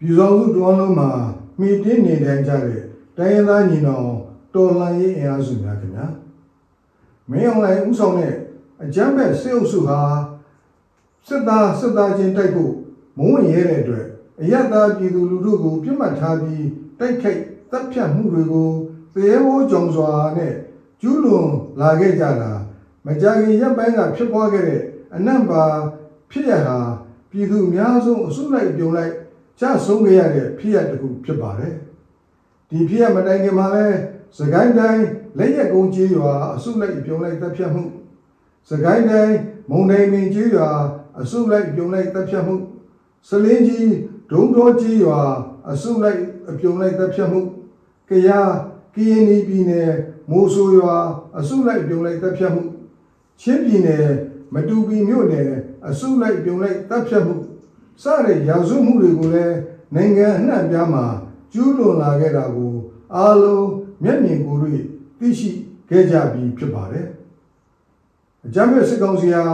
ပြည်တော်စုတွန်းလုံးမှာမိတင်းနေထိုင်ကြတဲ့တိုင်းရင်းသားညီနောင်တော်လှန်ရေးအင်အားစုများခင်ဗျာမင်းအောင်လှိုင်ဦးဆောင်တဲ့အကြမ်းဖက်စစ်အုပ်စုဟာစစ်သားစစ်သားချင်းတိုက်ဖို့မုန်းဝင်ရဲတဲ့အတွက်အယက်သားပြည်သူလူထုကိုပြစ်မှတ်ထားပြီးတိုက်ခိုက်တပ်ဖြတ်မှုတွေကိုသေဝေါကြုံစွာနဲ့ကျူးလွန်လာခဲ့ကြတာမကြာခင်ရပ်ပိုင်းကဖြစ်ပွားခဲ့တဲ့အနက်ပါဖြစ်ရဟာပြည်သူအများဆုံးအစုလိုက်ပြုံလိုက် ကြဆုံးခဲ့ရတဲ့ဖြစ်ရတစ်ခုဖြစ်ပါတယ်ဒီဖြစ်ရမတိုင်ခင်မှာလဲစကိုင်းတိုင်းလက်ရက်ကုန်းကြီးရွာအစုလိုက်ပြုံလိုက်တပ်ဖြတ်မှုစကိုင်းတိုင်းမုံတိုင်းပင်ကြီးရွာအစုလိုက်ပြုံလိုက်တပ်ဖြတ်မှုစလင်းကြီးဒုံတော်ကြီးရွာအစုလိုက်အပြုံလိုက်တပ်ဖြတ်မှုကယားကရင်ပြည်နယ်မိုးဆိုးရွာအစုလိုက်ပြုံလိုက်တပ်ဖြတ်မှုချင်းပြည်နယ်မတူပီမြို့နယ်အစုလိုက်ပြုံလိုက်တပ်ဖြတ်မှု စတဲ့ရာဇဝမှုတွေကိုလည်းနိုင်ငံအနှံ့ပြားမှာကျူးလွန်လာခဲ့တာကိုအားလုံးမျက်မြင်ကိုယ်တွေ့သိရှိခဲ့ကြပြီးဖြစ်ပါတယ်အကြမ်းဖက်စစ်ကောင်စီဟာ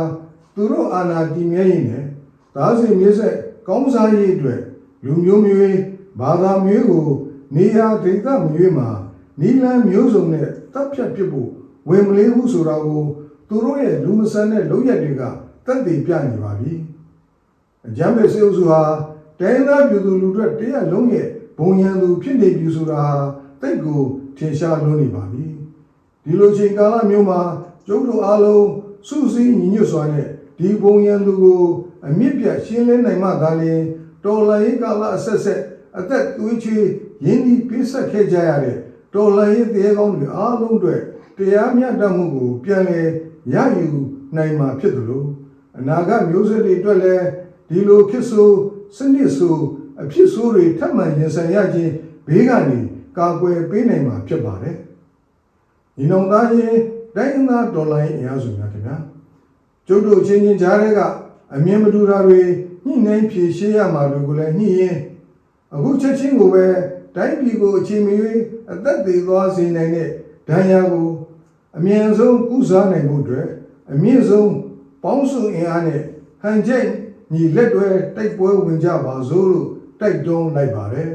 သူတို့အာဏာတည်မြဲရေးနဲ့ဒါစီမြေဆက်ကောင်းစားရေးအတွက်လူမျိုးမျိုးဘာသာမျိုးကိုနေရာဒေသမရွေးမှာနီလန်းမျိုးစုံနဲ့တပ်ဖြတ်ပစ်ဖို့ဝင်မလေးဘူးဆိုတာကိုသူတို့ရဲ့လူမဆန်တဲ့လုပ်ရက်တွေကတက်တည်ပြနေပါပြီ အကြမ်းဖက်စစ်အုပ်စုဟာတိုင်းသားပြည်သူလူတွေတရက်လုံးရဲ့ဘုံရန်သူဖြစ်နေပြီဆိုတာဟာတိတ်ကိုထင်ရှားလွန်းနေပါပြီဒီလိုချိန်ကာလမျိုးမှာကျုပ်တို့အားလုံးစုစည်းညီညွတ်စွာနဲ့ဒီဘုံရန်သူကိုအမြင့်ပြတ်ရှင်းလင်းနိုင်မှသာလျှင်တော်လှန်ရေးကာလအဆက်ဆက်အသက်သွေးချွေးရင်းနှီးပြည့်စက်ခဲ့ကြရတဲ့တော်လှန်ရေးတရားကောင်းတွေအားလုံးအတွက်တရားမျှတမှုကိုပြန်လည်ရယူနိုင်မှာဖြစ်သလိုအနာဂတ်မျိုးဆက်တွေအတွက်လည်း ဒီလိုဖြစ်ဆိုစနစ်ဆိုအဖြစ်ဆိုးတွေထပ်မံရင်ဆိုင်ရခြင်းဘေးကနေကာကွယ်ပေးနိုင်မှာဖြစ်ပါတယ်။ညီနောင်သားချင်းတိုင်းသားဒေါ်လာအင်အားစုများခင်ဗျာကျုပ်တို့ချင်းချင်းကြားထဲကအမြင်မတူတာတွေညှိနှိုင်းဖြေရှင်းရမှာတွေကိုလည်းညှိရင်အခုချက်ချင်းကိုပဲတိုင်းပြည်ကိုအချိန်မရွေးအသက်သေးသွားစေနိုင်တဲ့ဒဏ်ရာကိုအမြန်ဆုံးကုစားနိုင်ဖို့အတွက်အမြင့်ဆုံးပေါင်းစုအင်အားနဲ့ဟန်ချက် ညီလက်တွဲတိုက်ပွဲဝင်ကြပါစို့လို့တိုက်တွန်းလိုက်ပါတယ်